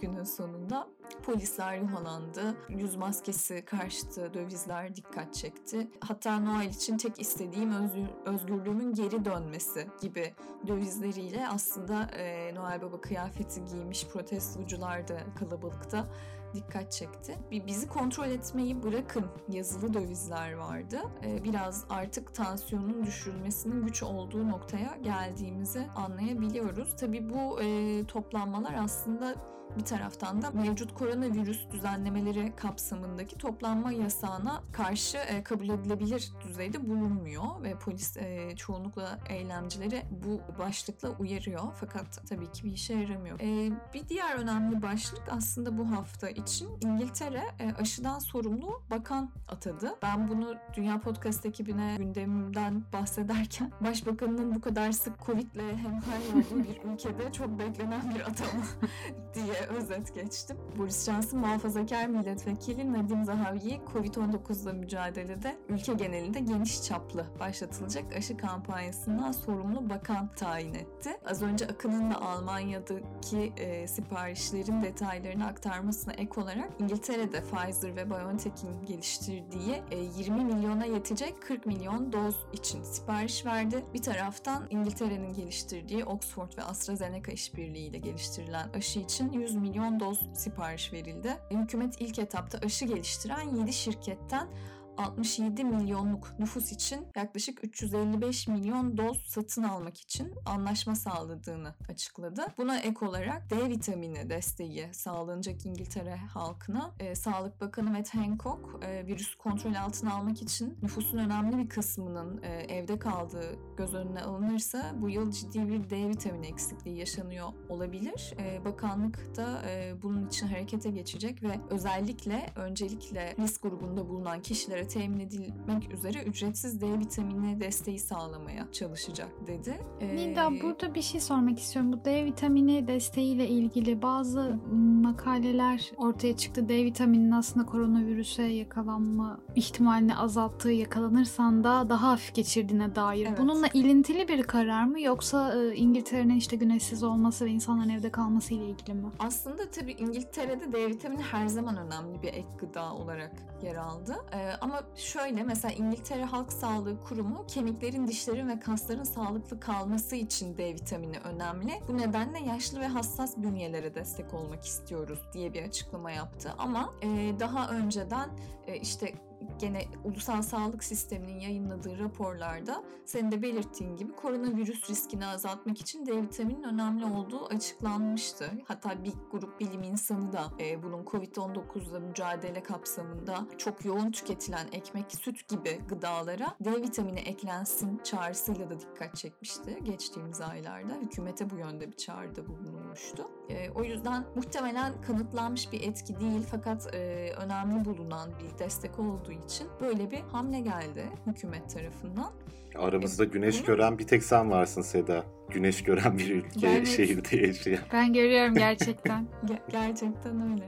günün sonunda. Polisler yuhalandı, yüz maskesi karşıtı dövizler dikkat çekti. Hatta Noel için tek istediğim özgür, özgürlüğümün geri dönmesi gibi dövizleriyle aslında e, Noel Baba kıyafeti giymiş protestocular da kalabalıkta dikkat çekti. Bir bizi kontrol etmeyi bırakın yazılı dövizler vardı. E, biraz artık tansiyonun düşürülmesinin güç olduğu noktaya geldiğimizi anlayabiliyoruz. Tabii bu e, toplanmalar aslında bir taraftan da mevcut koronavirüs düzenlemeleri kapsamındaki toplanma yasağına karşı e, kabul edilebilir düzeyde bulunmuyor ve polis e, çoğunlukla eylemcileri bu başlıkla uyarıyor fakat tabii ki bir işe yaramıyor. E, bir diğer önemli başlık aslında bu hafta için İngiltere e, aşıdan sorumlu bakan atadı. Ben bunu Dünya Podcast ekibine gündemimden bahsederken [LAUGHS] başbakanının bu kadar sık Covid'le hemhal olduğu bir ülkede çok beklenen bir atama [LAUGHS] diye özet geçtim. Boris Johnson muhafazakar milletvekili Nadim Zahavi'yi Covid-19'la mücadelede ülke genelinde geniş çaplı başlatılacak aşı kampanyasından sorumlu bakan tayin etti. Az önce Akın'ın da Almanya'daki e, siparişlerin detaylarını aktarmasına ek olarak İngiltere'de Pfizer ve BioNTech'in geliştirdiği 20 milyona yetecek 40 milyon doz için sipariş verdi. Bir taraftan İngiltere'nin geliştirdiği Oxford ve AstraZeneca işbirliğiyle geliştirilen aşı için 100 milyon doz sipariş verildi. Hükümet ilk etapta aşı geliştiren 7 şirketten 67 milyonluk nüfus için yaklaşık 355 milyon doz satın almak için anlaşma sağladığını açıkladı. Buna ek olarak D vitamini desteği sağlanacak İngiltere halkına. E, Sağlık Bakanı Matt Hancock e, virüs kontrol altına almak için nüfusun önemli bir kısmının e, evde kaldığı göz önüne alınırsa bu yıl ciddi bir D vitamini eksikliği yaşanıyor olabilir. E, bakanlık da e, bunun için harekete geçecek ve özellikle öncelikle risk grubunda bulunan kişilere temin edilmek üzere ücretsiz D vitamini desteği sağlamaya çalışacak dedi.
Ee, Nida burada bir şey sormak istiyorum. Bu D vitamini desteğiyle ilgili bazı makaleler ortaya çıktı. D vitamininin aslında koronavirüse yakalanma ihtimalini azalttığı, yakalanırsan da daha hafif geçirdiğine dair.
Evet.
Bununla ilintili bir karar mı yoksa e, İngiltere'nin işte güneşsiz olması ve insanların evde kalması ile ilgili mi?
Aslında tabii İngiltere'de D vitamini her zaman önemli bir ek gıda olarak yer aldı. Ee, ama şöyle mesela İngiltere Halk Sağlığı Kurumu kemiklerin, dişlerin ve kasların sağlıklı kalması için D vitamini önemli. Bu nedenle yaşlı ve hassas bünyelere destek olmak istiyoruz diye bir açıklama yaptı. Ama e, daha önceden e, işte gene Ulusal Sağlık Sistemi'nin yayınladığı raporlarda senin de belirttiğin gibi koronavirüs riskini azaltmak için D vitaminin önemli olduğu açıklanmıştı. Hatta bir grup bilim insanı da e, bunun Covid-19'la mücadele kapsamında çok yoğun tüketilen ekmek, süt gibi gıdalara D vitamini eklensin çağrısıyla da dikkat çekmişti geçtiğimiz aylarda. Hükümete bu yönde bir çağrıda bulunmuştu. E, o yüzden muhtemelen kanıtlanmış bir etki değil fakat e, önemli bulunan bir destek olduğu böyle bir hamle geldi hükümet tarafından.
Aramızda güneş gören bir tek sen varsın Seda. Güneş gören bir ülke,
Evet.
şehirde yaşayan.
Ben görüyorum gerçekten. [LAUGHS]
Ge- gerçekten öyle.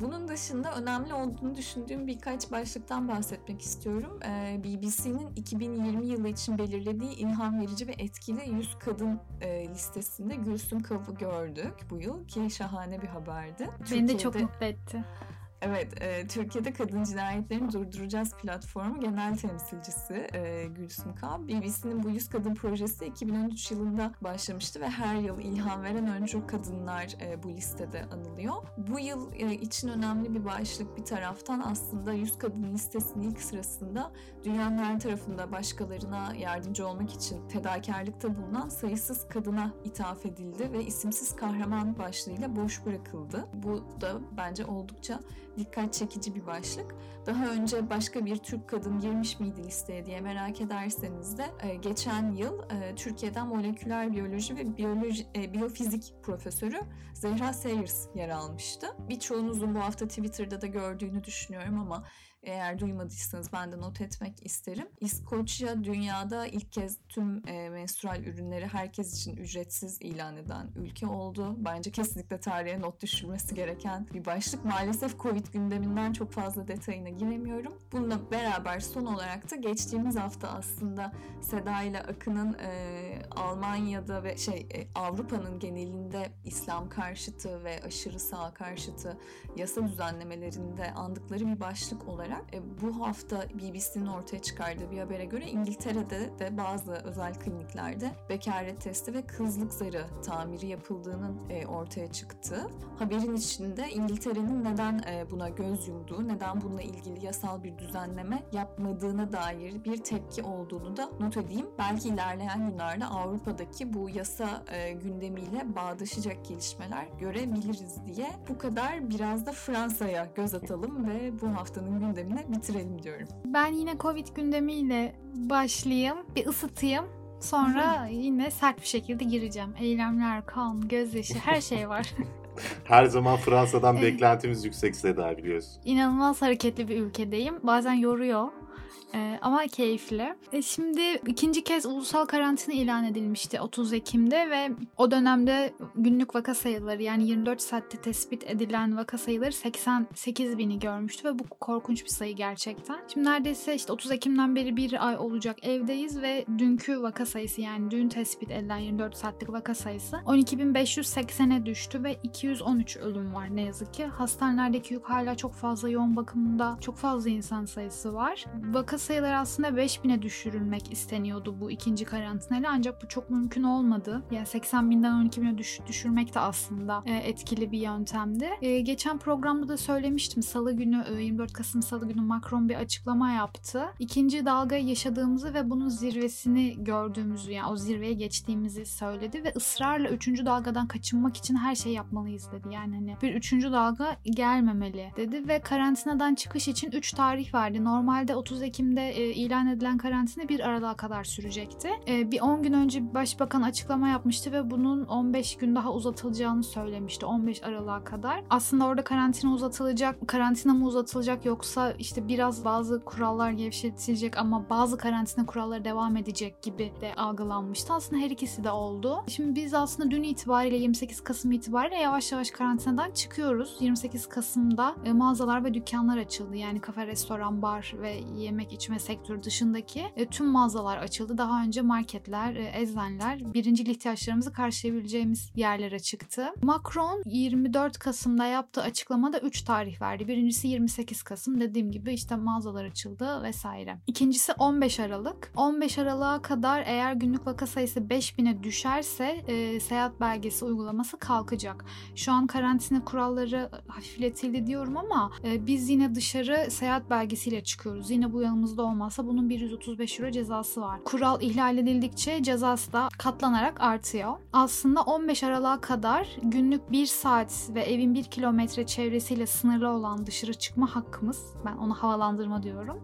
Bunun dışında önemli olduğunu düşündüğüm birkaç başlıktan bahsetmek istiyorum. Ee, BBC'nin 2020 yılı için belirlediği ilham verici ve etkili 100 kadın e, listesinde Gülsüm Kav'ı gördük bu yıl ki şahane bir haberdi.
Beni de çok
Türkiye'de-
mutlu etti.
Evet, e, Türkiye'de Kadın Cinayetlerini Durduracağız platformu genel temsilcisi e, Gülsüm Kağ. BBC'nin bu 100 Kadın projesi 2013 yılında başlamıştı ve her yıl ilham veren öncü kadınlar e, bu listede anılıyor. Bu yıl e, için önemli bir başlık bir taraftan aslında 100 Kadın listesinin ilk sırasında dünyanın her tarafında başkalarına yardımcı olmak için fedakarlıkta bulunan sayısız kadına ithaf edildi ve isimsiz kahraman başlığıyla boş bırakıldı. Bu da bence oldukça dikkat çekici bir başlık. Daha önce başka bir Türk kadın girmiş miydi listeye diye merak ederseniz de e, geçen yıl e, Türkiye'den moleküler biyoloji ve biyoloji e, biyofizik profesörü Zehra Sayers yer almıştı. Birçoğunuzun bu hafta Twitter'da da gördüğünü düşünüyorum ama eğer duymadıysanız ben de not etmek isterim. İskoçya dünyada ilk kez tüm e, menstrual ürünleri herkes için ücretsiz ilan eden ülke oldu. Bence kesinlikle tarihe not düşülmesi gereken bir başlık. Maalesef Covid gündeminden çok fazla detayına giremiyorum. Bununla beraber son olarak da geçtiğimiz hafta aslında Seda ile Akın'ın e, Almanya'da ve şey e, Avrupa'nın genelinde İslam karşıtı ve aşırı sağ karşıtı yasa düzenlemelerinde andıkları bir başlık olarak e, bu hafta BBC'nin ortaya çıkardığı bir habere göre İngiltere'de de bazı özel kliniklerde bekaret testi ve kızlık zarı tamiri yapıldığının e, ortaya çıktığı. Haberin içinde İngiltere'nin neden e, buna göz yumduğu, neden bununla ilgili yasal bir düzenleme yapmadığına dair bir tepki olduğunu da not edeyim. Belki ilerleyen günlerde Avrupa'daki bu yasa e, gündemiyle bağdaşacak gelişmeler görebiliriz diye. Bu kadar biraz da Fransa'ya göz atalım ve bu haftanın gündemini bitirelim diyorum.
Ben yine Covid gündemiyle başlayayım, bir ısıtayım. Sonra [LAUGHS] yine sert bir şekilde gireceğim. Eylemler, kan, gözyaşı, her şey var. [LAUGHS]
Her zaman Fransa'dan
Evet. [LAUGHS]
beklentimiz yüksek Seda biliyorsun.
İnanılmaz hareketli bir ülkedeyim. Bazen yoruyor. Ee, ama keyifli. E, şimdi ikinci kez ulusal karantina ilan edilmişti 30 Ekim'de ve o dönemde günlük vaka sayıları yani 24 saatte tespit edilen vaka sayıları 88 bini görmüştü ve bu korkunç bir sayı gerçekten. Şimdi neredeyse işte 30 Ekim'den beri bir ay olacak evdeyiz ve dünkü vaka sayısı yani dün tespit edilen 24 saatlik vaka sayısı 12.580'e düştü ve 213 ölüm var ne yazık ki. Hastanelerdeki yük hala çok fazla yoğun bakımda çok fazla insan sayısı var. Vaka sayıları aslında 5000'e düşürülmek isteniyordu bu ikinci karantinayla ancak bu çok mümkün olmadı. Yani 80 binden 12 bine düş, düşürmek de aslında e, etkili bir yöntemdi. E, geçen programda da söylemiştim salı günü e, 24 Kasım salı günü Macron bir açıklama yaptı. İkinci dalga yaşadığımızı ve bunun zirvesini gördüğümüzü yani o zirveye geçtiğimizi söyledi ve ısrarla üçüncü dalgadan kaçınmak için her şey yapmalıyız dedi. Yani hani bir üçüncü dalga gelmemeli dedi ve karantinadan çıkış için 3 tarih verdi. Normalde 30 Ekim'de e, ilan edilen karantina 1 Aralık'a kadar sürecekti. E, bir 10 gün önce başbakan açıklama yapmıştı ve bunun 15 gün daha uzatılacağını söylemişti. 15 Aralık'a kadar. Aslında orada karantina uzatılacak, karantina mı uzatılacak yoksa işte biraz bazı kurallar gevşetilecek ama bazı karantina kuralları devam edecek gibi de algılanmıştı. Aslında her ikisi de oldu. Şimdi biz aslında dün itibariyle 28 Kasım itibariyle yavaş yavaş karantinadan çıkıyoruz. 28 Kasım'da e, mağazalar ve dükkanlar açıldı. Yani kafe, restoran, bar ve yemek içme sektörü dışındaki e, tüm mağazalar açıldı. Daha önce marketler, e, eczaneler, birincil ihtiyaçlarımızı karşılayabileceğimiz yerlere çıktı. Macron 24 Kasım'da yaptığı açıklamada 3 tarih verdi. Birincisi 28 Kasım dediğim gibi işte mağazalar açıldı vesaire. İkincisi 15 Aralık. 15 Aralık'a kadar eğer günlük vaka sayısı 5000'e düşerse e, seyahat belgesi uygulaması kalkacak. Şu an karantina kuralları hafifletildi diyorum ama e, biz yine dışarı seyahat belgesiyle çıkıyoruz. Yine bu yanımızda olmazsa bunun 135 euro cezası var. Kural ihlal edildikçe cezası da katlanarak artıyor. Aslında 15 Aralık'a kadar günlük 1 saat ve evin 1 kilometre çevresiyle sınırlı olan dışarı çıkma hakkımız, ben ona havalandırma diyorum.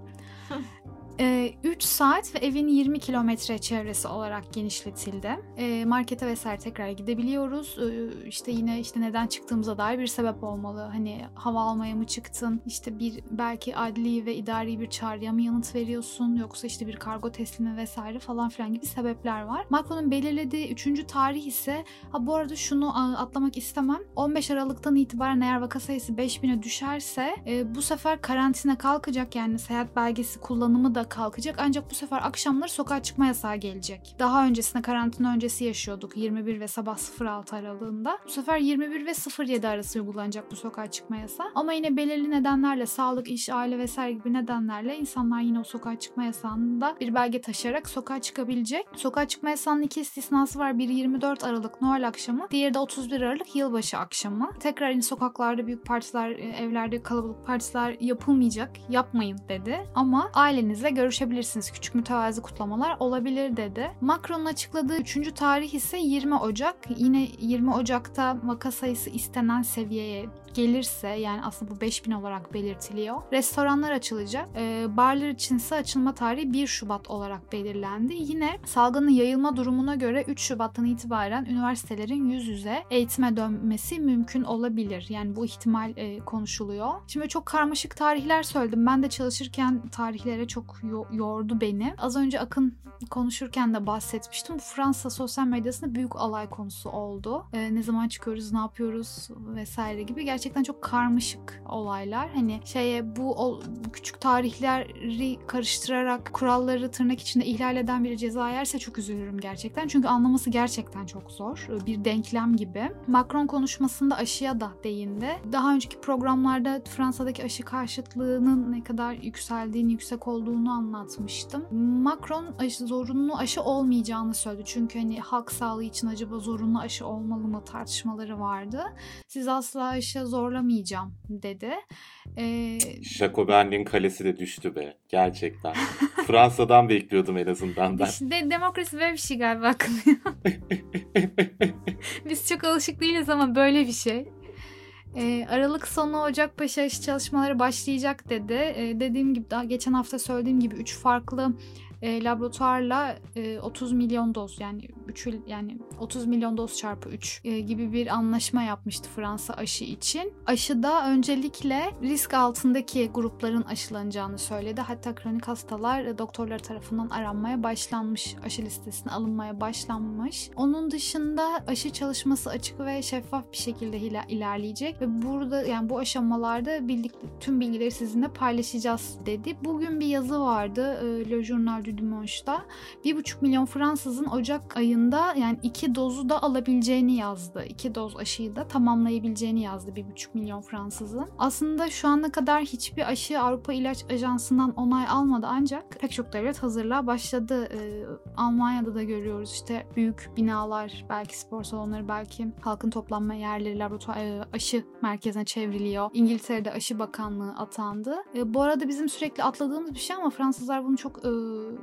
[LAUGHS] 3 saat ve evin 20 kilometre çevresi olarak genişletildi. E, markete vesaire tekrar gidebiliyoruz. E, işte yine işte neden çıktığımıza dair bir sebep olmalı. Hani hava almaya mı çıktın? İşte bir belki adli ve idari bir çağrıya mı yanıt veriyorsun? Yoksa işte bir kargo teslimi vesaire falan filan gibi sebepler var. Macron'un belirlediği 3. tarih ise ha bu arada şunu atlamak istemem. 15 Aralık'tan itibaren eğer vaka sayısı 5000'e düşerse e, bu sefer karantina kalkacak yani seyahat belgesi kullanımı da kalkacak ancak bu sefer akşamları sokağa çıkma yasağı gelecek. Daha öncesinde karantina öncesi yaşıyorduk 21 ve sabah 06 aralığında. Bu sefer 21 ve 07 arası uygulanacak bu sokağa çıkma yasağı. Ama yine belirli nedenlerle sağlık, iş, aile vesaire gibi nedenlerle insanlar yine o sokağa çıkma yasağında bir belge taşıyarak sokağa çıkabilecek. Sokağa çıkma yasağının iki istisnası var. Biri 24 Aralık Noel akşamı, diğeri de 31 Aralık yılbaşı akşamı. Tekrar yine sokaklarda büyük partiler, evlerde kalabalık partiler yapılmayacak. Yapmayın dedi. Ama ailenizle görüşebilirsiniz. Küçük mütevazi kutlamalar olabilir dedi. Macron'un açıkladığı 3. tarih ise 20 Ocak. Yine 20 Ocak'ta vaka sayısı istenen seviyeye gelirse yani aslında bu 5000 olarak belirtiliyor. Restoranlar açılacak. E, barlar içinse açılma tarihi 1 Şubat olarak belirlendi. Yine salgının yayılma durumuna göre 3 Şubat'tan itibaren üniversitelerin yüz yüze eğitime dönmesi mümkün olabilir. Yani bu ihtimal e, konuşuluyor. Şimdi çok karmaşık tarihler söyledim. Ben de çalışırken tarihlere çok yo- yordu beni. Az önce Akın konuşurken de bahsetmiştim. Fransa sosyal medyasında büyük alay konusu oldu. E, ne zaman çıkıyoruz, ne yapıyoruz vesaire gibi. Gerçekten çok karmaşık olaylar. Hani şeye bu o, küçük tarihleri karıştırarak kuralları tırnak içinde ihlal eden biri ceza yerse çok üzülürüm gerçekten. Çünkü anlaması gerçekten çok zor. Bir denklem gibi. Macron konuşmasında aşıya da değindi. Daha önceki programlarda Fransa'daki aşı karşıtlığının ne kadar yükseldiğini, yüksek olduğunu anlatmıştım. Macron aşı, zorunlu aşı olmayacağını söyledi. Çünkü hani halk sağlığı için acaba zorunlu aşı olmalı mı tartışmaları vardı. Siz asla aşı zorlamayacağım dedi. Ee,
Jacobin'in kalesi de düştü be. Gerçekten. [LAUGHS] Fransa'dan bekliyordum en azından ben.
işte demokrasi böyle bir şey galiba [LAUGHS] Biz çok alışık değiliz ama böyle bir şey. Ee, Aralık sonu Ocakbaşı aşı çalışmaları başlayacak dedi. Ee, dediğim gibi daha geçen hafta söylediğim gibi üç farklı e, laboratuvarla e, 30 milyon doz yani 3 yani 30 milyon doz çarpı 3 e, gibi bir anlaşma yapmıştı Fransa aşı için. Aşıda öncelikle risk altındaki grupların aşılanacağını söyledi. Hatta kronik hastalar e, doktorlar tarafından aranmaya başlanmış. Aşı listesine alınmaya başlanmış. Onun dışında aşı çalışması açık ve şeffaf bir şekilde iler- ilerleyecek ve burada yani bu aşamalarda bildik tüm bilgileri sizinle paylaşacağız dedi. Bugün bir yazı vardı e, Le Journal du Dimanche'da. 1,5 milyon Fransızın Ocak ayında yani iki dozu da alabileceğini yazdı. İki doz aşıyı da tamamlayabileceğini yazdı 1,5 milyon Fransızın. Aslında şu ana kadar hiçbir aşı Avrupa İlaç Ajansı'ndan onay almadı ancak pek çok devlet hazırlığa başladı. Ee, Almanya'da da görüyoruz işte büyük binalar, belki spor salonları, belki halkın toplanma yerleri, laboratuvar, e, aşı merkezine çevriliyor. İngiltere'de aşı bakanlığı atandı. E, bu arada bizim sürekli atladığımız bir şey ama Fransızlar bunu çok e,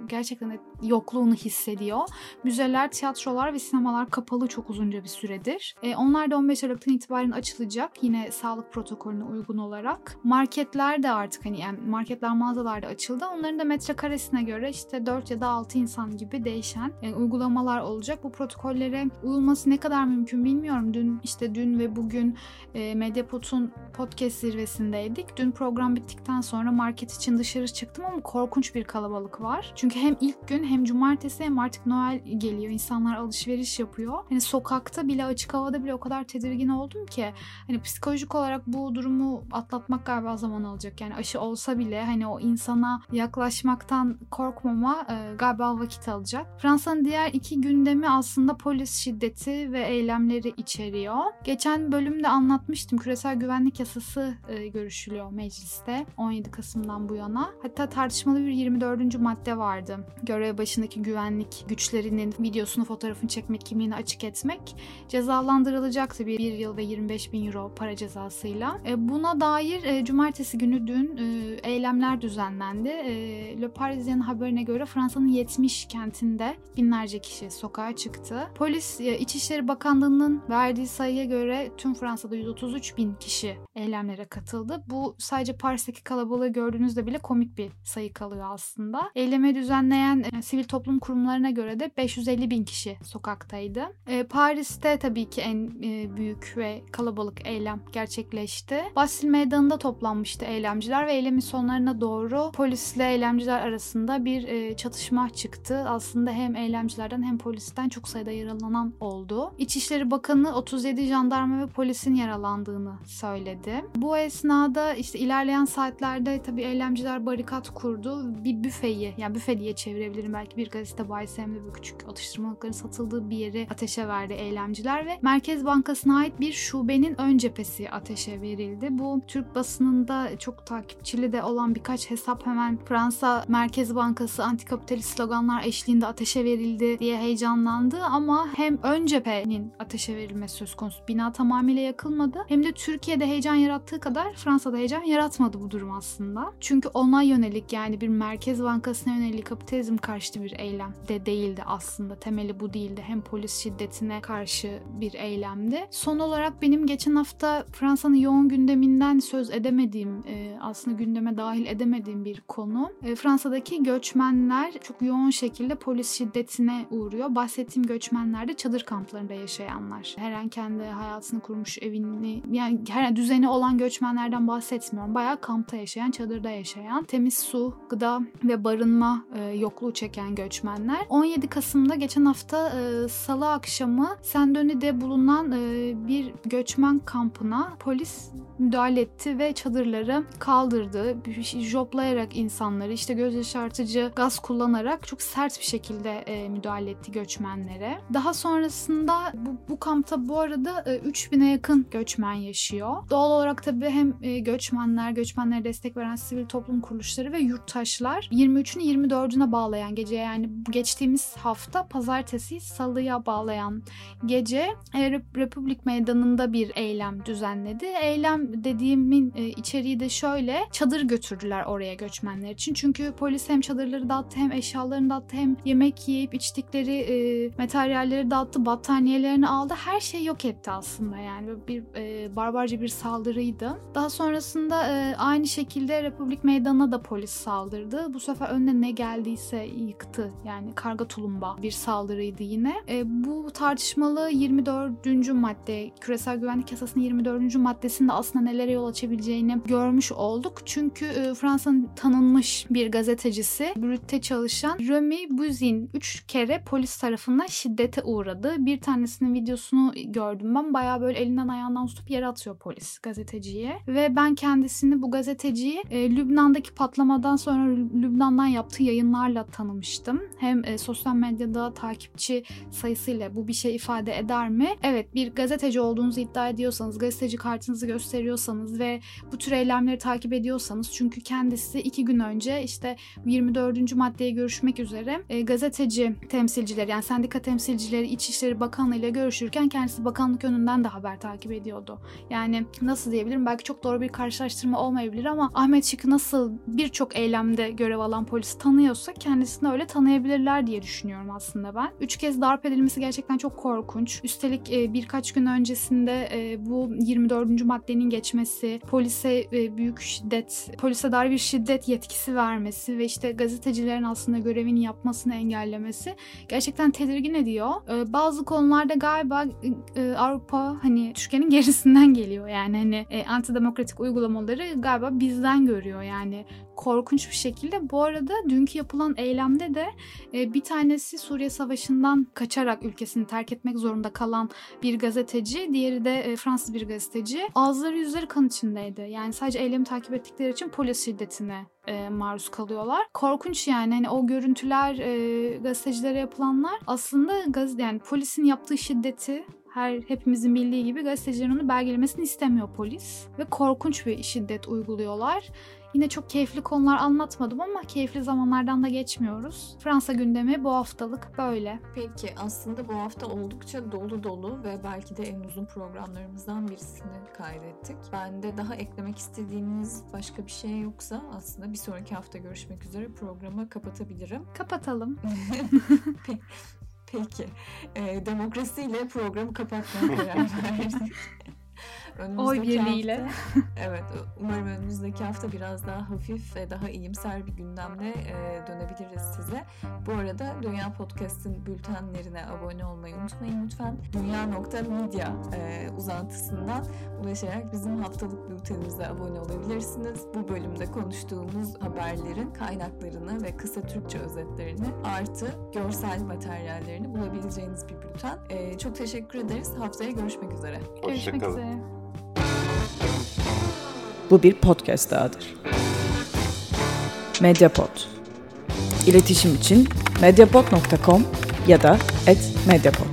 gerçekten yokluğunu hissediyor. Müzeler, tiyatrolar ve sinemalar kapalı çok uzunca bir süredir. E, onlar da 15 Aralık'tan itibaren açılacak. Yine sağlık protokolüne uygun olarak. Marketler de artık hani yani marketler mağazalar da açıldı. Onların da metrekaresine göre işte 4 ya da 6 insan gibi değişen e, uygulamalar olacak. Bu protokollere uyulması ne kadar mümkün bilmiyorum. Dün işte dün ve bugün e, Medyapod'un podcast zirvesindeydik. Dün program bittikten sonra market için dışarı çıktım ama korkunç bir kalabalık var. Çünkü hem ilk gün hem cumartesi hem artık Noel geliyor. İnsanlar alışveriş yapıyor. Hani sokakta bile açık havada bile o kadar tedirgin oldum ki hani psikolojik olarak bu durumu atlatmak galiba zaman alacak. Yani aşı olsa bile hani o insana yaklaşmaktan korkmama e, galiba vakit alacak. Fransa'nın diğer iki gündemi aslında polis şiddeti ve eylemleri içeriyor. Geçen bölümde anlatmıştım. Küresel güvenlik yasası e, görüşülüyor mecliste 17 Kasım'dan bu yana. Hatta tartışmalı bir 24. madde vardı. Görev başındaki güvenlik güçlerinin videosunu, fotoğrafını çekmek, kimliğini açık etmek cezalandırılacaktı bir, bir yıl ve 25 bin euro para cezasıyla. E, buna dair e, cumartesi günü dün e, eylemler düzenlendi. E, Le Parisien haberine göre Fransa'nın 70 kentinde binlerce kişi sokağa çıktı. Polis e, İçişleri Bakanlığı'nın verdiği sayıya göre tüm Fransa'da 133 bin kişi eylemlere katıldı. Bu sadece Paris'teki kalabalığı gördüğünüzde bile komik bir sayı kalıyor aslında. Eylemi düzenleyen e, sivil toplum kurumlarına göre de 550 bin kişi sokaktaydı. E, Paris'te tabii ki en e, büyük ve kalabalık eylem gerçekleşti. Bastil Meydanı'nda toplanmıştı eylemciler ve eylemin sonlarına doğru polisle eylemciler arasında bir e, çatışma çıktı. Aslında hem eylemcilerden hem polisten çok sayıda yaralanan oldu. İçişleri Bakanı 37 jandarma ve polisin yaralandığını söyledi. Bu esnada işte ilerleyen saatlerde tabii eylemciler barikat kurdu. Bir büfeyi yani büfe diye çevirebilirim belki bir gazete bayisi hem de böyle küçük atıştırmalıkların satıldığı bir yeri ateşe verdi eylemciler ve Merkez Bankası'na ait bir şubenin ön cephesi ateşe verildi. Bu Türk basınında çok takipçili de olan birkaç hesap hemen Fransa Merkez Bankası antikapitalist sloganlar eşliğinde ateşe verildi diye heyecanlandı ama hem ön cephenin ateşe verilmesi söz konusu. Bina tamamıyla yakılmadı. Hem de Türkiye'de heyecan yarattığı kadar Fransa'da heyecan yaratmadı bu durum aslında. Çünkü ona yönelik yani bir Merkez Bankası'na yönelik kapitalizm karşıtı bir eylem de değildi aslında. Temeli bu değildi. Hem polis şiddetine karşı bir eylemdi. Son olarak benim geçen hafta Fransa'nın yoğun gündeminden söz edemediğim, e, aslında gündeme dahil edemediğim bir konu. E, Fransa'daki göçmenler çok yoğun şekilde polis şiddetine uğruyor. Bahsettiğim göçmenler de çadır kamplarında yaşayanlar. Her an kendi hayatını kurmuş evini, yani her düzeni olan göçmenlerden bahsetmiyorum. Bayağı kampta yaşayan, çadırda yaşayan, temiz su, gıda ve barınma e, yokluğu çeken göçmenler. 17 Kasım'da geçen hafta e, salı akşamı Saint-Denis'de bulunan e, bir göçmen kampına polis müdahale etti ve çadırları kaldırdı. Joplayarak insanları işte göz yaşartıcı gaz kullanarak çok sert bir şekilde e, müdahale etti göçmenlere. Daha sonrasında bu, bu kampta bu arada e, 3000'e yakın göçmen yaşıyor. Doğal olarak tabii hem e, göçmenler, göçmenlere destek veren sivil toplum kuruluşları ve yurttaşlar 23'ünü 24'üne bağlayan gece yani geçtiğimiz hafta pazartesi salıya bağlayan gece e, Republik Meydanı'nda bir eylem düzenledi. Eylem dediğimin e, içeriği de şöyle çadır götürdüler oraya göçmenler için. Çünkü polis hem çadırları dağıttı hem eşyalarını dağıttı hem yemek yiyip içtikleri e, materyalleri dağıttı, battaniyelerini aldı. Her şeyi yok etti aslında yani bir e, barbarca bir saldırıydı. Daha sonrasında e, aynı şekilde Republik Meydanı'na da polis saldırdı. Bu sefer önüne ne geldiyse yıktı. Yani karga tulumba bir saldırıydı yine. E, bu tartışmalı 24. madde, küresel güvenlik yasasının 24. maddesinde aslında nelere yol açabileceğini görmüş olduk. Çünkü e, Fransa'nın tanınmış bir gazetecisi, Brüt'te çalışan Remy Buzin 3 kere polis tarafından şiddete uğradı. Bir tanesinin videosunu gördüm ben. Bayağı böyle elinden ayağından tutup yere atıyor polis gazeteciye. Ve ben kendisini bu gazeteciyi e, Lübnan'daki patlamadan sonra Lübnan'dan yaptığı yayınlarla tanımıştım. Hem e, sosyal medyada takipçi sayısıyla bu bir şey ifade eder mi? Evet bir gazeteci olduğunuzu iddia ediyorsanız, gazeteci kartınızı gösteriyorsanız ve bu tür eylemleri takip ediyorsanız çünkü kendisi iki gün önce işte 24. maddeye görüşmek üzere e, gazeteci temsilcileri yani sendika temsilcileri İçişleri Bakanlığı ile görüşürken kendisi bakanlık önünden de haber takip ediyordu. Yani nasıl diyebilirim belki çok doğru bir karşılaştırma olmayabilir ama Ahmet Şık'ı nasıl birçok eylemde görev alan polis tanıyorsa kendisini öyle tanıyabilirler diye düşünüyorum aslında ben. Üç kez darp edilmesi gerçekten çok korkunç. Üstelik e, birkaç gün öncesinde e, bu 24. maddenin geçmesi, polise e, büyük şiddet, polise dair bir şiddet yetkisi vermesi ve işte gazetecilerin aslında görevini yapmasını engellemesi gerçekten tedirgin ediyor. Bazı konularda galiba Avrupa hani Türkiye'nin gerisinden geliyor yani hani e, antidemokratik uygulamaları galiba bizden görüyor yani korkunç bir şekilde. Bu arada dünkü yapılan eylemde de e, bir tanesi Suriye Savaşı'ndan kaçarak ülkesini terk etmek zorunda kalan bir gazeteci, diğeri de e, Fransız bir gazeteci. Ağızları yüzleri kan içindeydi. Yani sadece eylemi takip ettikleri için polis şiddetine e, maruz kalıyorlar. Korkunç yani hani o görüntüler e, gazetecilere yapılanlar aslında gaz yani polisin yaptığı şiddeti her hepimizin bildiği gibi gazetecilerin onu belgelemesini istemiyor polis ve korkunç bir şiddet uyguluyorlar. Yine çok keyifli konular anlatmadım ama keyifli zamanlardan da geçmiyoruz. Fransa gündemi bu haftalık böyle.
Peki aslında bu hafta oldukça dolu dolu ve belki de en uzun programlarımızdan birisini kaydettik. Ben de daha eklemek istediğiniz başka bir şey yoksa aslında bir sonraki hafta görüşmek üzere programı kapatabilirim.
Kapatalım. [LAUGHS]
Peki. E, demokrasiyle programı kapatmaya karar [LAUGHS] verdik.
Oy birliğiyle.
Hafta, [LAUGHS] evet umarım önümüzdeki hafta biraz daha hafif ve daha iyimser bir gündemle e, dönebiliriz size. Bu arada Dünya Podcast'ın bültenlerine abone olmayı unutmayın lütfen. Dünya.media e, uzantısından ulaşarak bizim haftalık bültenimize abone olabilirsiniz. Bu bölümde konuştuğumuz haberlerin kaynaklarını ve kısa Türkçe özetlerini artı görsel materyallerini bulabileceğiniz bir bülten. E, çok teşekkür ederiz. Haftaya görüşmek üzere.
Görüşmek üzere.
Bu bir podcast dahadır. Mediapod. İletişim için mediapod.com ya da @mediapod.